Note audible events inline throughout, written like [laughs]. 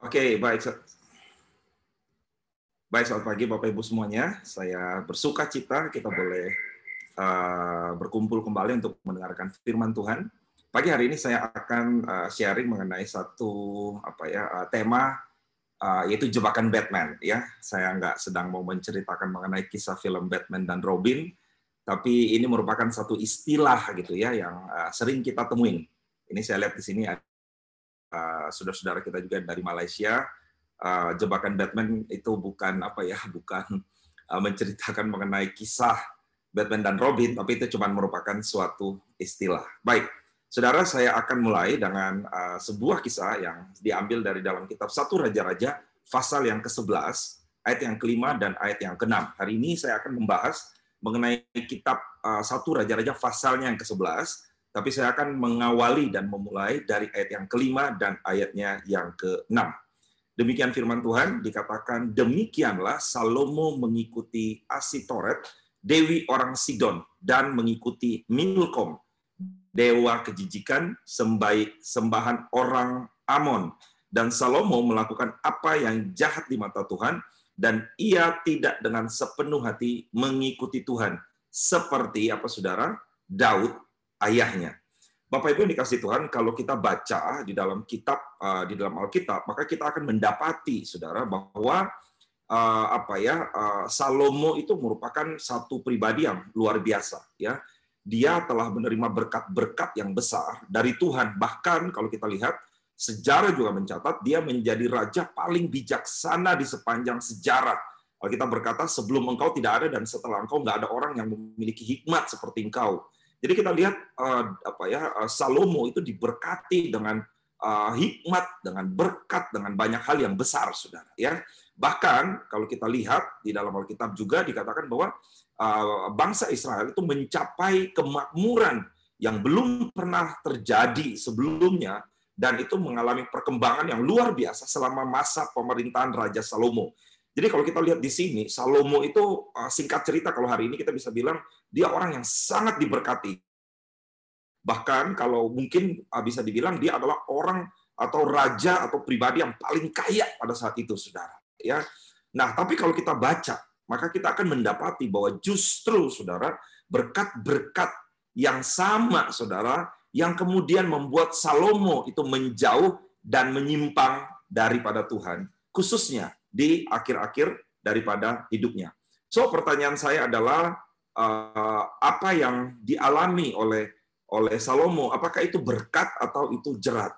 Oke, baik. Baik, selamat pagi Bapak Ibu semuanya. Saya bersuka cita kita boleh uh, berkumpul kembali untuk mendengarkan firman Tuhan. Pagi hari ini saya akan uh, sharing mengenai satu apa ya uh, tema uh, yaitu jebakan Batman. Ya, saya nggak sedang mau menceritakan mengenai kisah film Batman dan Robin, tapi ini merupakan satu istilah gitu ya yang uh, sering kita temuin. Ini saya lihat di sini uh, saudara-saudara kita juga dari Malaysia, uh, jebakan Batman itu bukan apa ya, [laughs] bukan uh, menceritakan mengenai kisah Batman dan Robin, tapi itu cuma merupakan suatu istilah. Baik, saudara, saya akan mulai dengan uh, sebuah kisah yang diambil dari dalam kitab Satu Raja-Raja, pasal yang ke-11, ayat yang kelima dan ayat yang keenam. Hari ini saya akan membahas mengenai kitab Satu Raja-Raja pasalnya yang ke-11, tapi saya akan mengawali dan memulai dari ayat yang kelima dan ayatnya yang keenam. Demikian firman Tuhan dikatakan demikianlah Salomo mengikuti Asitoret, dewi orang Sidon dan mengikuti Milkom, dewa kejijikan sembai sembahan orang Amon. Dan Salomo melakukan apa yang jahat di mata Tuhan dan ia tidak dengan sepenuh hati mengikuti Tuhan. Seperti apa saudara? Daud ayahnya. Bapak Ibu yang dikasih Tuhan, kalau kita baca di dalam kitab uh, di dalam Alkitab, maka kita akan mendapati Saudara bahwa uh, apa ya uh, Salomo itu merupakan satu pribadi yang luar biasa ya. Dia telah menerima berkat-berkat yang besar dari Tuhan. Bahkan kalau kita lihat sejarah juga mencatat dia menjadi raja paling bijaksana di sepanjang sejarah. Kalau kita berkata sebelum engkau tidak ada dan setelah engkau nggak ada orang yang memiliki hikmat seperti engkau. Jadi kita lihat uh, apa ya uh, Salomo itu diberkati dengan uh, hikmat, dengan berkat, dengan banyak hal yang besar, saudara. Ya, bahkan kalau kita lihat di dalam Alkitab juga dikatakan bahwa bangsa Israel itu mencapai kemakmuran yang belum pernah terjadi sebelumnya dan itu mengalami perkembangan yang luar biasa selama masa pemerintahan Raja Salomo. Jadi kalau kita lihat di sini, Salomo itu uh, singkat cerita kalau hari ini kita bisa bilang dia orang yang sangat diberkati. Bahkan kalau mungkin uh, bisa dibilang dia adalah orang atau raja atau pribadi yang paling kaya pada saat itu, saudara. Ya, nah tapi kalau kita baca, maka kita akan mendapati bahwa justru, saudara, berkat-berkat yang sama, saudara, yang kemudian membuat Salomo itu menjauh dan menyimpang daripada Tuhan, khususnya di akhir-akhir daripada hidupnya. So pertanyaan saya adalah uh, apa yang dialami oleh oleh Salomo, apakah itu berkat atau itu jerat?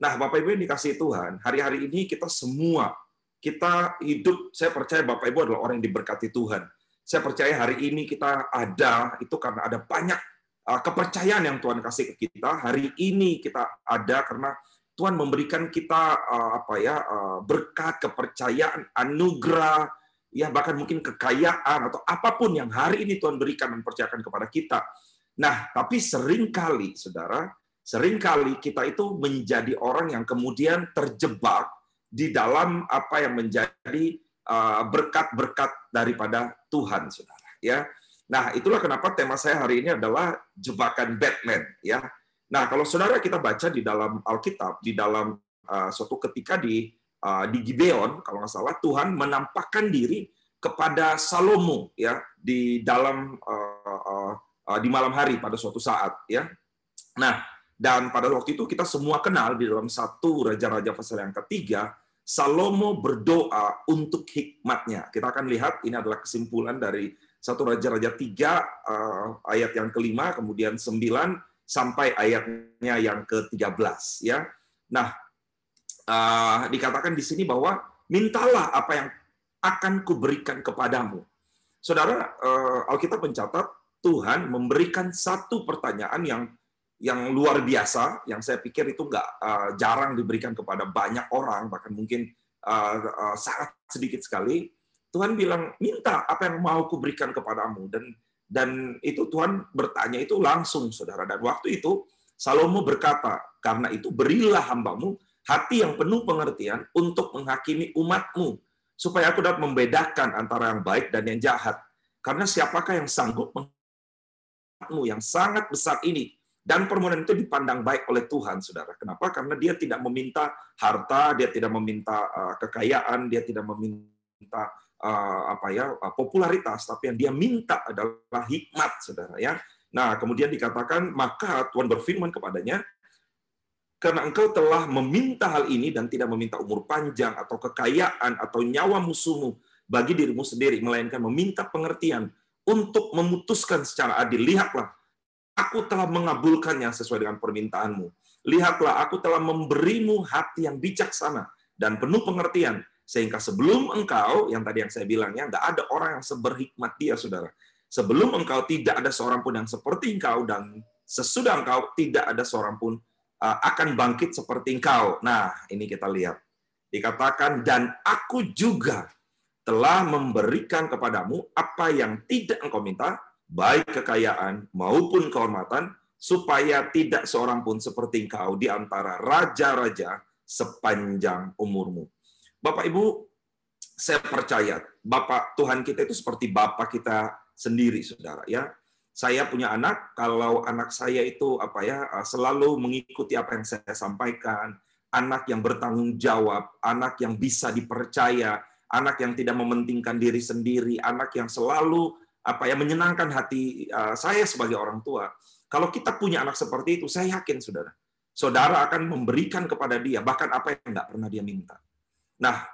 Nah, Bapak Ibu yang dikasih Tuhan, hari-hari ini kita semua kita hidup, saya percaya Bapak Ibu adalah orang yang diberkati Tuhan. Saya percaya hari ini kita ada itu karena ada banyak uh, kepercayaan yang Tuhan kasih ke kita. Hari ini kita ada karena Tuhan memberikan kita uh, apa ya uh, berkat, kepercayaan, anugerah, ya bahkan mungkin kekayaan atau apa pun yang hari ini Tuhan berikan dan percayakan kepada kita. Nah, tapi sering kali Saudara, sering kali kita itu menjadi orang yang kemudian terjebak di dalam apa yang menjadi uh, berkat-berkat daripada Tuhan, Saudara, ya. Nah, itulah kenapa tema saya hari ini adalah jebakan Batman, ya Nah, kalau saudara kita baca di dalam Alkitab, di dalam uh, suatu ketika di uh, di Gibeon, kalau nggak salah, Tuhan menampakkan diri kepada Salomo ya di dalam uh, uh, uh, di malam hari pada suatu saat ya. Nah, dan pada waktu itu kita semua kenal di dalam satu Raja-Raja pasal yang ketiga, Salomo berdoa untuk hikmatnya. Kita akan lihat ini adalah kesimpulan dari satu Raja-Raja tiga ayat yang kelima, kemudian sembilan sampai ayatnya yang ke-13 ya. Nah, uh, dikatakan di sini bahwa mintalah apa yang akan kuberikan kepadamu. Saudara, uh, Alkitab mencatat Tuhan memberikan satu pertanyaan yang yang luar biasa, yang saya pikir itu nggak uh, jarang diberikan kepada banyak orang, bahkan mungkin uh, uh, sangat sedikit sekali. Tuhan bilang, minta apa yang mau kuberikan kepadamu. Dan dan itu Tuhan bertanya itu langsung, saudara. Dan waktu itu Salomo berkata, karena itu berilah hambamu hati yang penuh pengertian untuk menghakimi umatmu, supaya aku dapat membedakan antara yang baik dan yang jahat. Karena siapakah yang sanggup menghakimi yang sangat besar ini Dan permohonan itu dipandang baik oleh Tuhan, saudara. Kenapa? Karena dia tidak meminta harta, dia tidak meminta uh, kekayaan, dia tidak meminta apa ya uh, popularitas, tapi yang dia minta adalah hikmat, saudara. Ya. Nah, kemudian dikatakan maka Tuhan berfirman kepadanya, karena engkau telah meminta hal ini dan tidak meminta umur panjang atau kekayaan atau nyawa musuhmu bagi dirimu sendiri, melainkan meminta pengertian untuk memutuskan secara adil. Lihatlah, aku telah mengabulkannya sesuai dengan permintaanmu. Lihatlah, aku telah memberimu hati yang bijaksana dan penuh pengertian, sehingga sebelum engkau, yang tadi yang saya bilangnya, nggak ada orang yang seberhikmat dia, saudara. Sebelum engkau tidak ada seorang pun yang seperti engkau, dan sesudah engkau tidak ada seorang pun uh, akan bangkit seperti engkau. Nah, ini kita lihat. Dikatakan, dan aku juga telah memberikan kepadamu apa yang tidak engkau minta, baik kekayaan maupun kehormatan, supaya tidak seorang pun seperti engkau di antara raja-raja sepanjang umurmu. Bapak Ibu, saya percaya Bapak Tuhan kita itu seperti Bapak kita sendiri, saudara. Ya, saya punya anak. Kalau anak saya itu apa ya selalu mengikuti apa yang saya sampaikan, anak yang bertanggung jawab, anak yang bisa dipercaya, anak yang tidak mementingkan diri sendiri, anak yang selalu apa ya menyenangkan hati uh, saya sebagai orang tua. Kalau kita punya anak seperti itu, saya yakin saudara, saudara akan memberikan kepada dia bahkan apa yang nggak pernah dia minta. Nah,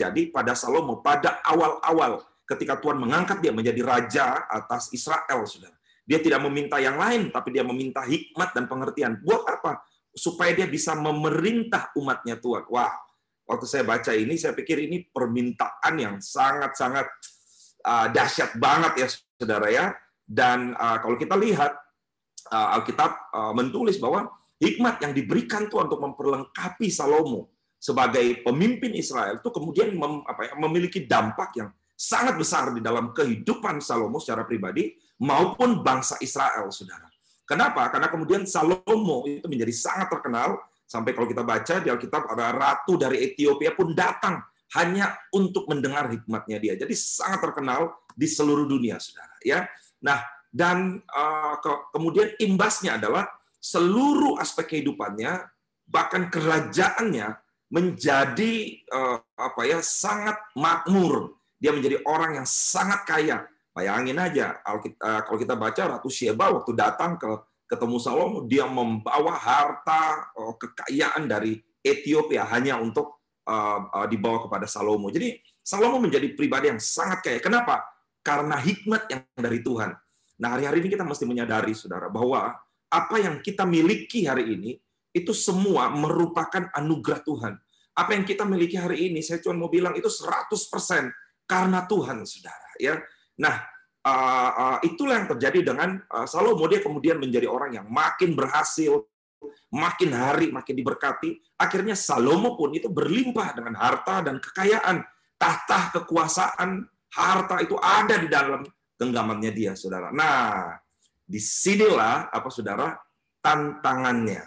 jadi pada Salomo pada awal-awal ketika Tuhan mengangkat dia menjadi raja atas Israel, saudara. Dia tidak meminta yang lain, tapi dia meminta hikmat dan pengertian. Buat apa? Supaya dia bisa memerintah umatnya Tuhan. Wah, waktu saya baca ini, saya pikir ini permintaan yang sangat-sangat uh, dahsyat banget ya saudara ya. Dan uh, kalau kita lihat uh, Alkitab uh, menulis bahwa hikmat yang diberikan Tuhan untuk memperlengkapi Salomo sebagai pemimpin Israel itu kemudian mem, apa ya, memiliki dampak yang sangat besar di dalam kehidupan Salomo secara pribadi maupun bangsa Israel, saudara. Kenapa? Karena kemudian Salomo itu menjadi sangat terkenal sampai kalau kita baca di Alkitab ada ratu dari Ethiopia pun datang hanya untuk mendengar hikmatnya dia. Jadi sangat terkenal di seluruh dunia, saudara. Ya, nah dan uh, ke, kemudian imbasnya adalah seluruh aspek kehidupannya, bahkan kerajaannya menjadi uh, apa ya sangat makmur. Dia menjadi orang yang sangat kaya. Bayangin aja, uh, kalau kita baca Ratu Sheba waktu datang ke ketemu Salomo, dia membawa harta uh, kekayaan dari Ethiopia hanya untuk Uh, uh, dibawa kepada Salomo. Jadi Salomo menjadi pribadi yang sangat kaya. Kenapa? Karena hikmat yang dari Tuhan. Nah, hari-hari ini kita mesti menyadari, saudara, bahwa apa yang kita miliki hari ini itu semua merupakan anugerah Tuhan. Apa yang kita miliki hari ini, saya cuma mau bilang itu 100% karena Tuhan, saudara. Ya, nah uh, itulah yang terjadi dengan Salomo. Dia kemudian menjadi orang yang makin berhasil, makin hari makin diberkati. Akhirnya Salomo pun itu berlimpah dengan harta dan kekayaan. Tahta kekuasaan, harta itu ada di dalam genggamannya dia, saudara. Nah, di sinilah apa saudara tantangannya.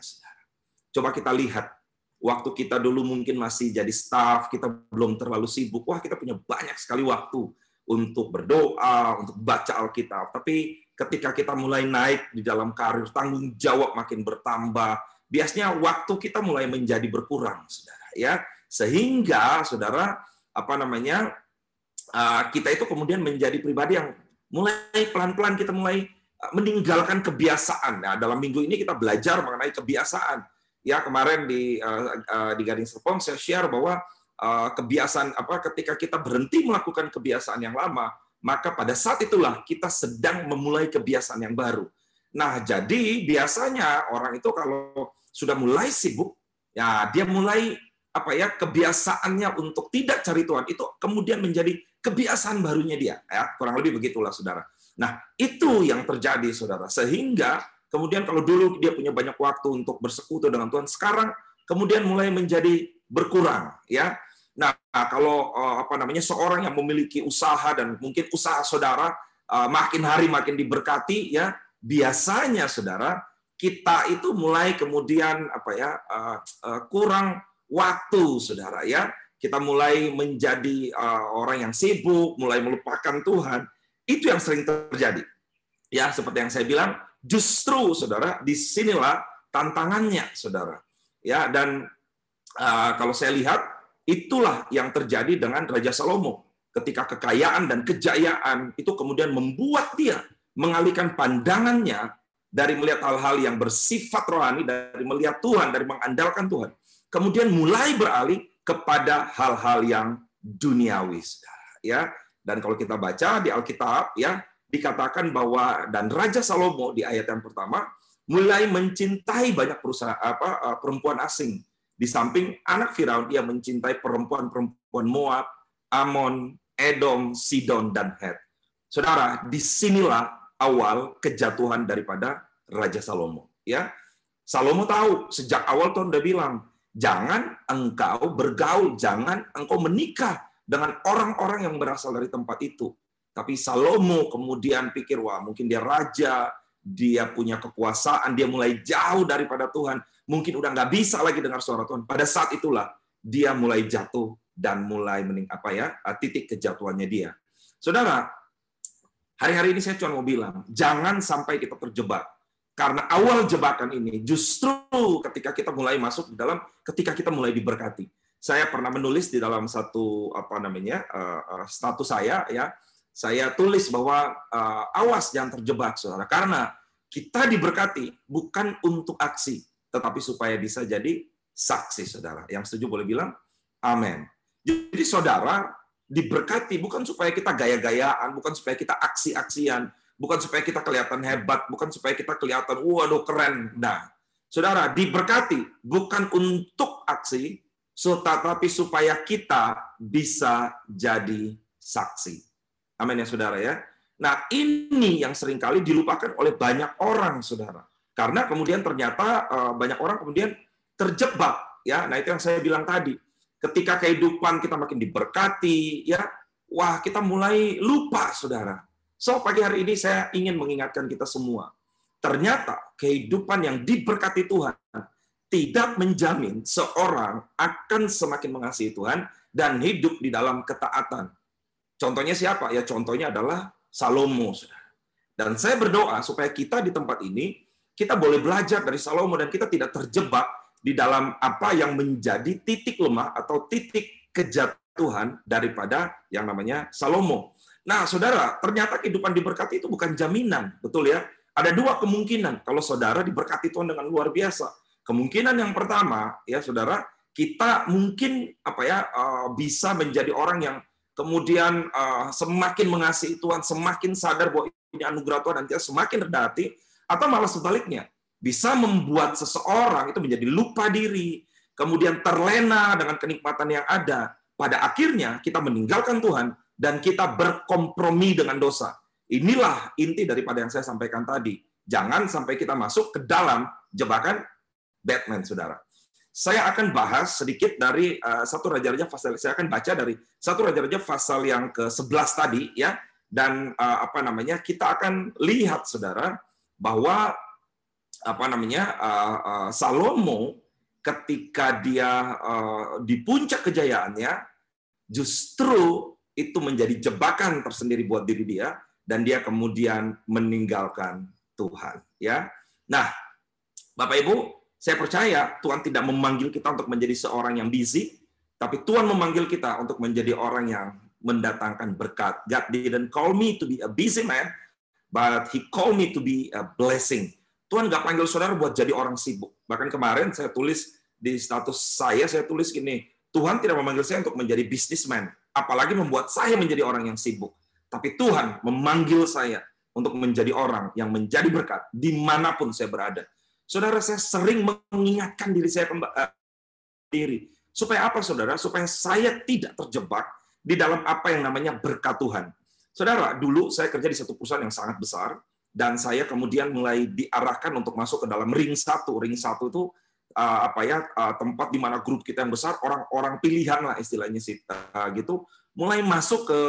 Coba kita lihat, waktu kita dulu mungkin masih jadi staff, kita belum terlalu sibuk. Wah, kita punya banyak sekali waktu untuk berdoa, untuk baca Alkitab. Tapi ketika kita mulai naik di dalam karir, tanggung jawab makin bertambah, biasanya waktu kita mulai menjadi berkurang, saudara. Ya, sehingga saudara apa namanya uh, kita itu kemudian menjadi pribadi yang mulai pelan-pelan kita mulai uh, meninggalkan kebiasaan. Nah, dalam minggu ini kita belajar mengenai kebiasaan. Ya kemarin di uh, di Gading Serpong saya share bahwa kebiasaan apa ketika kita berhenti melakukan kebiasaan yang lama maka pada saat itulah kita sedang memulai kebiasaan yang baru. Nah, jadi biasanya orang itu kalau sudah mulai sibuk, ya dia mulai apa ya kebiasaannya untuk tidak cari Tuhan itu kemudian menjadi kebiasaan barunya dia. Ya, kurang lebih begitulah, saudara. Nah, itu yang terjadi, saudara. Sehingga kemudian kalau dulu dia punya banyak waktu untuk bersekutu dengan Tuhan, sekarang kemudian mulai menjadi berkurang, ya. Nah, kalau uh, apa namanya seorang yang memiliki usaha dan mungkin usaha saudara uh, makin hari makin diberkati ya, biasanya saudara kita itu mulai kemudian apa ya uh, kurang waktu saudara ya. Kita mulai menjadi orang yang sibuk, mulai melupakan Tuhan. Itu yang sering terjadi. Ya, seperti yang saya bilang, justru saudara di sinilah tantangannya saudara. Ya dan uh, kalau saya lihat itulah yang terjadi dengan Raja Salomo. Ketika kekayaan dan kejayaan itu kemudian membuat dia mengalihkan pandangannya dari melihat hal-hal yang bersifat rohani dari melihat Tuhan dari mengandalkan Tuhan. Kemudian mulai beralih kepada hal-hal yang duniawi ya. Dan kalau kita baca di Alkitab ya dikatakan bahwa dan Raja Salomo di ayat yang pertama mulai mencintai banyak perusahaan apa eh, perempuan asing di samping anak Firaun ia mencintai perempuan-perempuan Moab, Amon, Edom, Sidon dan Het. Saudara, di sinilah awal kejatuhan daripada Raja Salomo. Ya, Salomo tahu sejak awal Tuhan udah bilang, jangan engkau bergaul, jangan engkau menikah dengan orang-orang yang berasal dari tempat itu. Tapi Salomo kemudian pikir, wah mungkin dia raja, dia punya kekuasaan, dia mulai jauh daripada Tuhan, mungkin udah nggak bisa lagi dengar suara Tuhan. Pada saat itulah dia mulai jatuh dan mulai mening apa ya titik kejatuhannya dia. Saudara, hari-hari ini saya cuma mau bilang, jangan sampai kita terjebak. Karena awal jebakan ini justru ketika kita mulai masuk di dalam, ketika kita mulai diberkati saya pernah menulis di dalam satu apa namanya uh, status saya ya saya tulis bahwa uh, awas jangan terjebak saudara. Karena kita diberkati bukan untuk aksi tetapi supaya bisa jadi saksi saudara. Yang setuju boleh bilang amin. Jadi saudara diberkati bukan supaya kita gaya-gayaan bukan supaya kita aksi-aksian bukan supaya kita kelihatan hebat bukan supaya kita kelihatan waduh keren. Nah saudara diberkati bukan untuk aksi tetapi supaya kita bisa jadi saksi. Amin ya saudara ya. Nah ini yang sering kali dilupakan oleh banyak orang saudara. Karena kemudian ternyata eh, banyak orang kemudian terjebak ya. Nah itu yang saya bilang tadi. Ketika kehidupan kita makin diberkati ya, wah kita mulai lupa saudara. So pagi hari ini saya ingin mengingatkan kita semua. Ternyata kehidupan yang diberkati Tuhan tidak menjamin seorang akan semakin mengasihi Tuhan dan hidup di dalam ketaatan. Contohnya siapa? Ya contohnya adalah Salomo. Dan saya berdoa supaya kita di tempat ini, kita boleh belajar dari Salomo dan kita tidak terjebak di dalam apa yang menjadi titik lemah atau titik kejatuhan daripada yang namanya Salomo. Nah, saudara, ternyata kehidupan diberkati itu bukan jaminan, betul ya? Ada dua kemungkinan kalau saudara diberkati Tuhan dengan luar biasa Kemungkinan yang pertama, ya saudara, kita mungkin apa ya eh, bisa menjadi orang yang kemudian eh, semakin mengasihi Tuhan, semakin sadar bahwa ini anugerah Tuhan dan kita semakin rendah hati, atau malah sebaliknya bisa membuat seseorang itu menjadi lupa diri, kemudian terlena dengan kenikmatan yang ada. Pada akhirnya kita meninggalkan Tuhan dan kita berkompromi dengan dosa. Inilah inti daripada yang saya sampaikan tadi. Jangan sampai kita masuk ke dalam jebakan Batman, saudara. Saya akan bahas sedikit dari uh, satu raja-raja pasal. Saya akan baca dari satu raja-raja pasal yang ke-11 tadi, ya. Dan uh, apa namanya? Kita akan lihat, saudara, bahwa apa namanya uh, uh, Salomo ketika dia uh, di puncak kejayaannya, justru itu menjadi jebakan tersendiri buat diri dia dan dia kemudian meninggalkan Tuhan ya. Nah, Bapak Ibu, saya percaya Tuhan tidak memanggil kita untuk menjadi seorang yang busy, tapi Tuhan memanggil kita untuk menjadi orang yang mendatangkan berkat. God didn't call me to be a busy man, but He called me to be a blessing. Tuhan nggak panggil saudara buat jadi orang sibuk. Bahkan kemarin saya tulis di status saya, saya tulis gini, Tuhan tidak memanggil saya untuk menjadi businessman, apalagi membuat saya menjadi orang yang sibuk. Tapi Tuhan memanggil saya untuk menjadi orang yang menjadi berkat di mana pun saya berada. Saudara, saya sering mengingatkan diri saya kembali diri. Supaya apa, saudara? Supaya saya tidak terjebak di dalam apa yang namanya berkat Tuhan. Saudara, dulu saya kerja di satu perusahaan yang sangat besar, dan saya kemudian mulai diarahkan untuk masuk ke dalam ring satu. Ring satu itu uh, apa ya uh, tempat di mana grup kita yang besar, orang-orang pilihan lah istilahnya sih, gitu, mulai masuk ke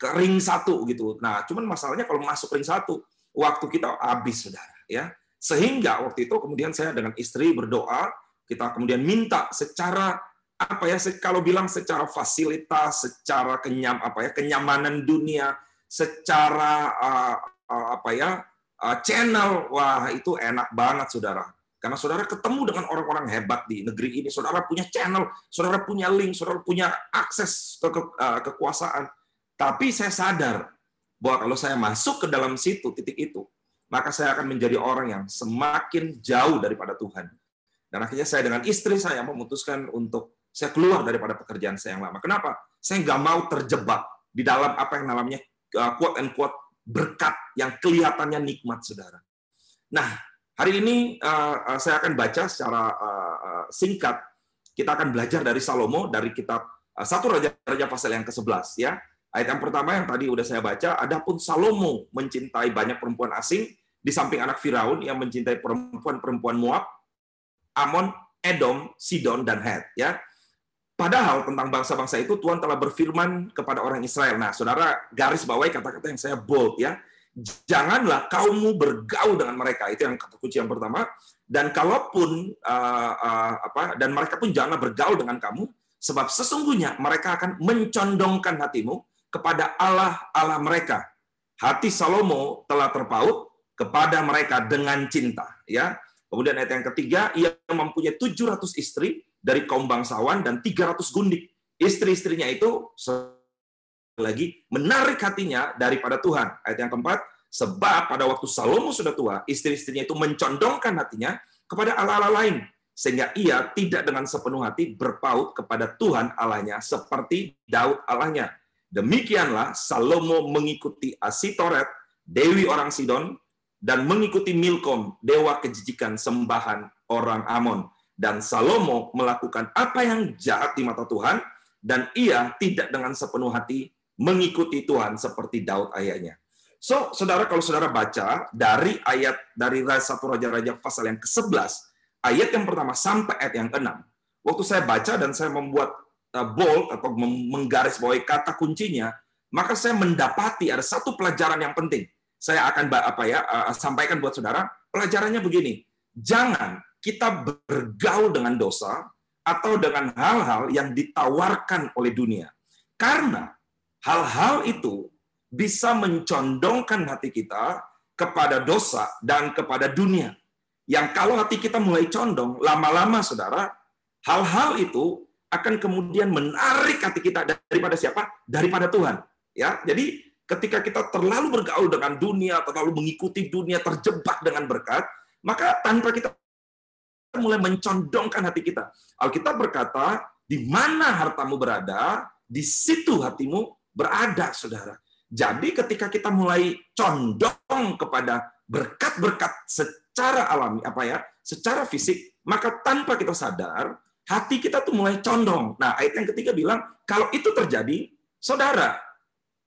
ke ring satu gitu. Nah, cuman masalahnya kalau masuk ring satu, waktu kita habis, saudara. Ya, sehingga waktu itu kemudian saya dengan istri berdoa, kita kemudian minta secara apa ya kalau bilang secara fasilitas, secara kenyam apa ya kenyamanan dunia, secara uh, uh, apa ya uh, channel, wah itu enak banget saudara. Karena saudara ketemu dengan orang-orang hebat di negeri ini, saudara punya channel, saudara punya link, saudara punya akses ke, ke kekuasaan. Tapi saya sadar bahwa kalau saya masuk ke dalam situ, titik itu, maka saya akan menjadi orang yang semakin jauh daripada Tuhan. Dan akhirnya saya dengan istri saya memutuskan untuk saya keluar daripada pekerjaan saya yang lama. Kenapa? Saya nggak mau terjebak di dalam apa yang namanya uh, quote and quote berkat yang kelihatannya nikmat, saudara. Nah, hari ini uh, uh, saya akan baca secara singkat. Kita akan belajar dari Salomo dari kitab satu Raja-Raja pasal yang ke-11 ya. Ayat yang pertama yang tadi udah saya baca, adapun Salomo mencintai banyak perempuan asing di samping anak Firaun yang mencintai perempuan-perempuan Moab, Amon, Edom, Sidon dan Het ya. Padahal tentang bangsa-bangsa itu Tuhan telah berfirman kepada orang Israel. Nah, saudara garis bawahi kata-kata yang saya bold ya. Janganlah kaummu bergaul dengan mereka. Itu yang kata kunci yang pertama. Dan kalaupun uh, uh, apa dan mereka pun janganlah bergaul dengan kamu sebab sesungguhnya mereka akan mencondongkan hatimu kepada Allah Allah mereka. Hati Salomo telah terpaut kepada mereka dengan cinta, ya. Kemudian ayat yang ketiga, ia mempunyai 700 istri dari kaum bangsawan dan 300 gundik. Istri-istrinya itu lagi menarik hatinya daripada Tuhan. Ayat yang keempat, sebab pada waktu Salomo sudah tua, istri-istrinya itu mencondongkan hatinya kepada Allah-Allah lain, sehingga ia tidak dengan sepenuh hati berpaut kepada Tuhan Allahnya seperti Daud Allahnya. Demikianlah Salomo mengikuti Asitoret, dewi orang Sidon, dan mengikuti Milkom, dewa kejijikan sembahan orang Amon dan Salomo melakukan apa yang jahat di mata Tuhan dan ia tidak dengan sepenuh hati mengikuti Tuhan seperti Daud ayahnya. So, saudara kalau saudara baca dari ayat dari satu raja-raja pasal yang ke-11, ayat yang pertama sampai ayat yang ke-6. Waktu saya baca dan saya membuat uh, bold atau menggarisbawahi kata kuncinya, maka saya mendapati ada satu pelajaran yang penting. Saya akan apa ya uh, sampaikan buat saudara. Pelajarannya begini. Jangan kita bergaul dengan dosa atau dengan hal-hal yang ditawarkan oleh dunia. Karena hal-hal itu bisa mencondongkan hati kita kepada dosa dan kepada dunia. Yang kalau hati kita mulai condong, lama-lama saudara, hal-hal itu akan kemudian menarik hati kita daripada siapa? Daripada Tuhan. Ya, jadi ketika kita terlalu bergaul dengan dunia, terlalu mengikuti dunia, terjebak dengan berkat, maka tanpa kita mulai mencondongkan hati kita. Alkitab berkata, di mana hartamu berada, di situ hatimu berada, saudara. Jadi ketika kita mulai condong kepada berkat-berkat secara alami, apa ya, secara fisik, maka tanpa kita sadar, hati kita tuh mulai condong. Nah, ayat yang ketiga bilang, kalau itu terjadi, saudara,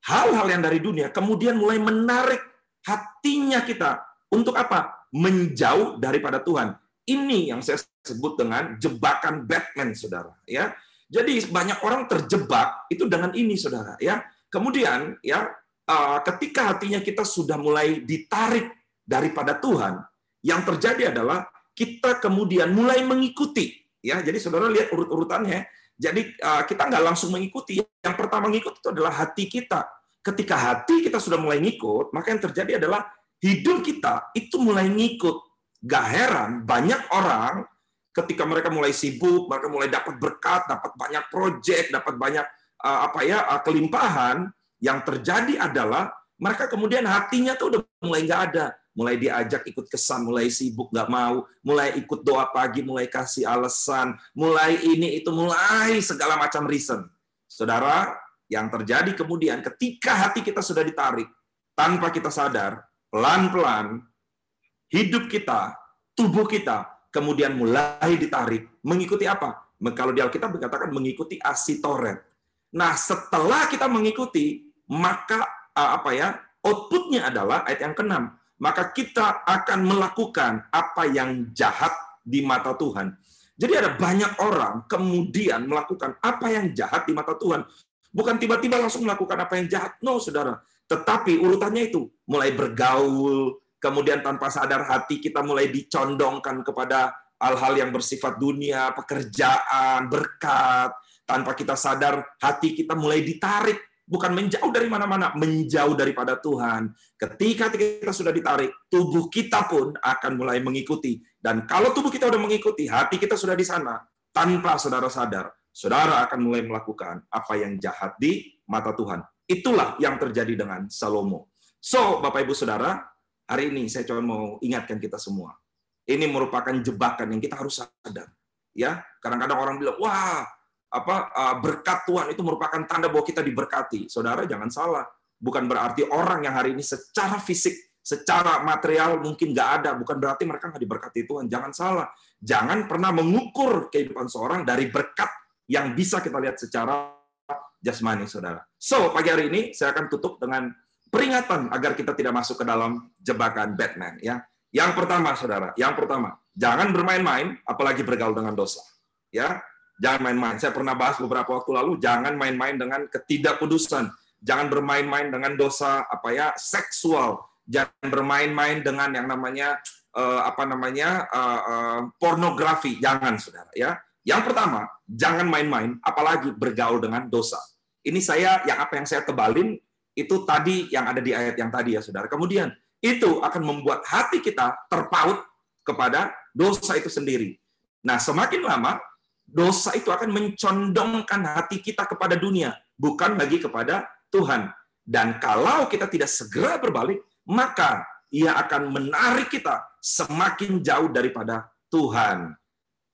hal-hal yang dari dunia kemudian mulai menarik hatinya kita untuk apa? Menjauh daripada Tuhan. Ini yang saya sebut dengan jebakan Batman, saudara. Ya, jadi banyak orang terjebak itu dengan ini, saudara. Ya, kemudian ya uh, ketika hatinya kita sudah mulai ditarik daripada Tuhan, yang terjadi adalah kita kemudian mulai mengikuti. Ya, jadi saudara lihat urut-urutannya. Jadi uh, kita nggak langsung mengikuti. Yang pertama mengikuti itu adalah hati kita. Ketika hati kita sudah mulai ngikut, maka yang terjadi adalah hidup kita itu mulai ngikut Gak heran banyak orang ketika mereka mulai sibuk, mereka mulai dapat berkat, dapat banyak proyek, dapat banyak uh, apa ya uh, kelimpahan, yang terjadi adalah mereka kemudian hatinya tuh udah mulai nggak ada, mulai diajak ikut kesan, mulai sibuk nggak mau, mulai ikut doa pagi, mulai kasih alasan, mulai ini itu, mulai segala macam reason. Saudara, yang terjadi kemudian ketika hati kita sudah ditarik tanpa kita sadar, pelan-pelan hidup kita, tubuh kita, kemudian mulai ditarik. Mengikuti apa? Kalau di Alkitab dikatakan mengikuti asitoret. Nah, setelah kita mengikuti, maka apa ya? Outputnya adalah ayat yang keenam. Maka kita akan melakukan apa yang jahat di mata Tuhan. Jadi ada banyak orang kemudian melakukan apa yang jahat di mata Tuhan. Bukan tiba-tiba langsung melakukan apa yang jahat. No, saudara. Tetapi urutannya itu. Mulai bergaul, kemudian tanpa sadar hati kita mulai dicondongkan kepada hal-hal yang bersifat dunia, pekerjaan, berkat, tanpa kita sadar hati kita mulai ditarik bukan menjauh dari mana-mana, menjauh daripada Tuhan. Ketika kita sudah ditarik, tubuh kita pun akan mulai mengikuti. Dan kalau tubuh kita sudah mengikuti, hati kita sudah di sana, tanpa saudara sadar, saudara akan mulai melakukan apa yang jahat di mata Tuhan. Itulah yang terjadi dengan Salomo. So, Bapak Ibu Saudara, hari ini saya cuma mau ingatkan kita semua. Ini merupakan jebakan yang kita harus sadar. Ya, kadang-kadang orang bilang, wah, apa uh, berkat Tuhan itu merupakan tanda bahwa kita diberkati. Saudara jangan salah. Bukan berarti orang yang hari ini secara fisik, secara material mungkin nggak ada, bukan berarti mereka nggak diberkati Tuhan. Jangan salah. Jangan pernah mengukur kehidupan seorang dari berkat yang bisa kita lihat secara jasmani, saudara. So, pagi hari ini saya akan tutup dengan peringatan agar kita tidak masuk ke dalam jebakan Batman. Ya, yang pertama, saudara, yang pertama, jangan bermain-main, apalagi bergaul dengan dosa. Ya, Jangan main-main. Saya pernah bahas beberapa waktu lalu, jangan main-main dengan ketidakkudusan. Jangan bermain-main dengan dosa apa ya seksual. Jangan bermain-main dengan yang namanya uh, apa namanya uh, uh, pornografi. Jangan, saudara. Ya. Yang pertama, jangan main-main, apalagi bergaul dengan dosa. Ini saya yang apa yang saya tebalin itu tadi yang ada di ayat yang tadi ya, saudara. Kemudian itu akan membuat hati kita terpaut kepada dosa itu sendiri. Nah, semakin lama dosa itu akan mencondongkan hati kita kepada dunia, bukan lagi kepada Tuhan. Dan kalau kita tidak segera berbalik, maka ia akan menarik kita semakin jauh daripada Tuhan.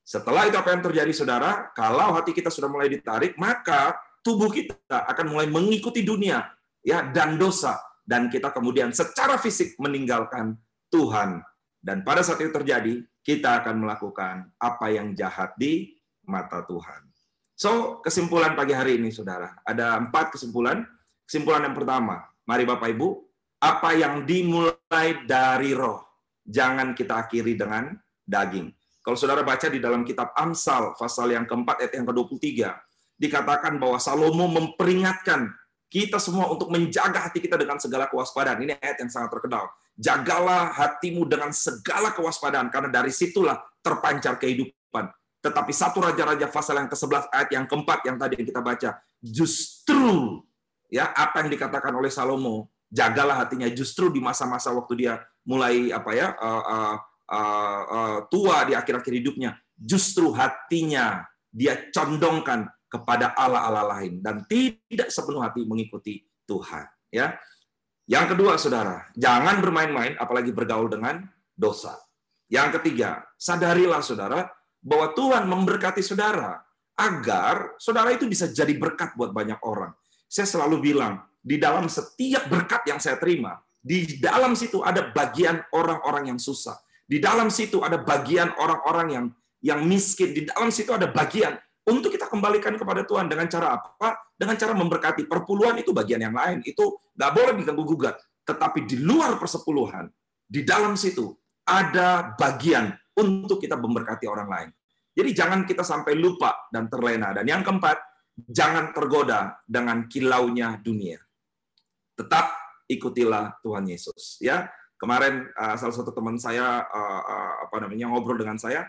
Setelah itu apa yang terjadi, saudara? Kalau hati kita sudah mulai ditarik, maka tubuh kita akan mulai mengikuti dunia ya dan dosa dan kita kemudian secara fisik meninggalkan Tuhan. Dan pada saat itu terjadi, kita akan melakukan apa yang jahat di mata Tuhan. So, kesimpulan pagi hari ini, saudara. Ada empat kesimpulan. Kesimpulan yang pertama, mari Bapak Ibu, apa yang dimulai dari roh, jangan kita akhiri dengan daging. Kalau saudara baca di dalam kitab Amsal, pasal yang keempat, ayat yang ke-23, dikatakan bahwa Salomo memperingatkan kita semua untuk menjaga hati kita dengan segala kewaspadaan. Ini ayat yang sangat terkenal. Jagalah hatimu dengan segala kewaspadaan, karena dari situlah terpancar kehidupan. Tetapi satu Raja-Raja pasal yang ke-11 ayat yang keempat yang tadi kita baca, justru ya apa yang dikatakan oleh Salomo, jagalah hatinya justru di masa-masa waktu dia mulai apa ya uh, uh, uh, uh, tua di akhir-akhir hidupnya, justru hatinya dia condongkan kepada Allah-Allah lain dan tidak sepenuh hati mengikuti Tuhan. Ya, yang kedua, saudara, jangan bermain-main, apalagi bergaul dengan dosa. Yang ketiga, sadarilah, saudara, bahwa Tuhan memberkati saudara agar saudara itu bisa jadi berkat buat banyak orang. Saya selalu bilang, di dalam setiap berkat yang saya terima, di dalam situ ada bagian orang-orang yang susah. Di dalam situ ada bagian orang-orang yang yang miskin. Di dalam situ ada bagian untuk kita kembalikan kepada Tuhan dengan cara apa? Dengan cara memberkati. Perpuluhan itu bagian yang lain. Itu nggak boleh diganggu gugat. Tetapi di luar persepuluhan, di dalam situ ada bagian untuk kita memberkati orang lain. Jadi jangan kita sampai lupa dan terlena. Dan yang keempat, jangan tergoda dengan kilaunya dunia. Tetap ikutilah Tuhan Yesus. Ya, kemarin uh, salah satu teman saya uh, uh, apa namanya ngobrol dengan saya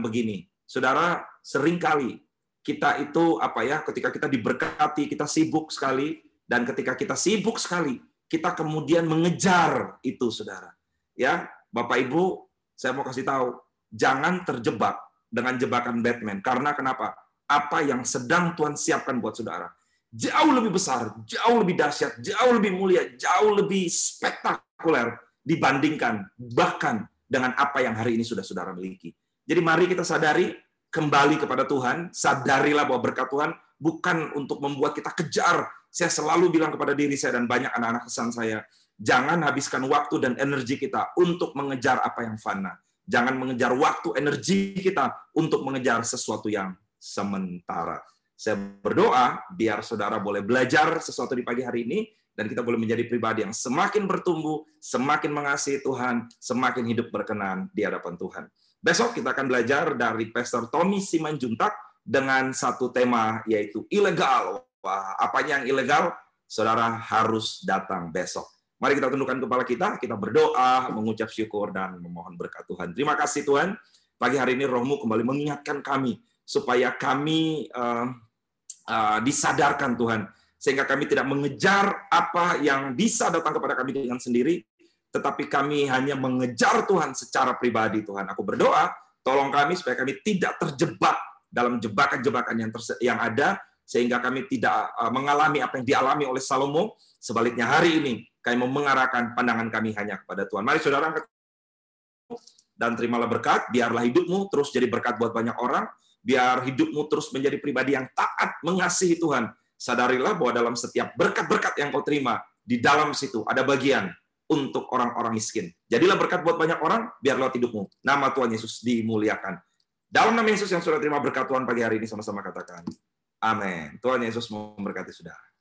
begini, saudara sering kali kita itu apa ya ketika kita diberkati kita sibuk sekali dan ketika kita sibuk sekali kita kemudian mengejar itu saudara ya Bapak Ibu saya mau kasih tahu, jangan terjebak dengan jebakan Batman. Karena kenapa? Apa yang sedang Tuhan siapkan buat saudara jauh lebih besar, jauh lebih dahsyat, jauh lebih mulia, jauh lebih spektakuler dibandingkan bahkan dengan apa yang hari ini sudah saudara miliki. Jadi mari kita sadari kembali kepada Tuhan, sadarilah bahwa berkat Tuhan bukan untuk membuat kita kejar. Saya selalu bilang kepada diri saya dan banyak anak-anak kesan saya, Jangan habiskan waktu dan energi kita untuk mengejar apa yang fana. Jangan mengejar waktu energi kita untuk mengejar sesuatu yang sementara. Saya berdoa biar saudara boleh belajar sesuatu di pagi hari ini dan kita boleh menjadi pribadi yang semakin bertumbuh, semakin mengasihi Tuhan, semakin hidup berkenan di hadapan Tuhan. Besok kita akan belajar dari Pastor Tommy Simanjuntak dengan satu tema yaitu ilegal. Wah, apanya yang ilegal? Saudara harus datang besok. Mari kita tundukkan kepala kita, kita berdoa, mengucap syukur, dan memohon berkat Tuhan. Terima kasih Tuhan, pagi hari ini rohmu kembali mengingatkan kami, supaya kami uh, uh, disadarkan Tuhan, sehingga kami tidak mengejar apa yang bisa datang kepada kami dengan sendiri, tetapi kami hanya mengejar Tuhan secara pribadi Tuhan. Aku berdoa, tolong kami supaya kami tidak terjebak dalam jebakan-jebakan yang yang ada sehingga kami tidak uh, mengalami apa yang dialami oleh Salomo. Sebaliknya hari ini kami mengarahkan pandangan kami hanya kepada Tuhan. Mari saudara dan terimalah berkat, biarlah hidupmu terus jadi berkat buat banyak orang, biar hidupmu terus menjadi pribadi yang taat mengasihi Tuhan sadarilah bahwa dalam setiap berkat-berkat yang kau terima, di dalam situ ada bagian untuk orang-orang miskin. Jadilah berkat buat banyak orang, biar lewat hidupmu. Nama Tuhan Yesus dimuliakan. Dalam nama Yesus yang sudah terima berkat Tuhan pagi hari ini, sama-sama katakan. Amin. Tuhan Yesus memberkati saudara.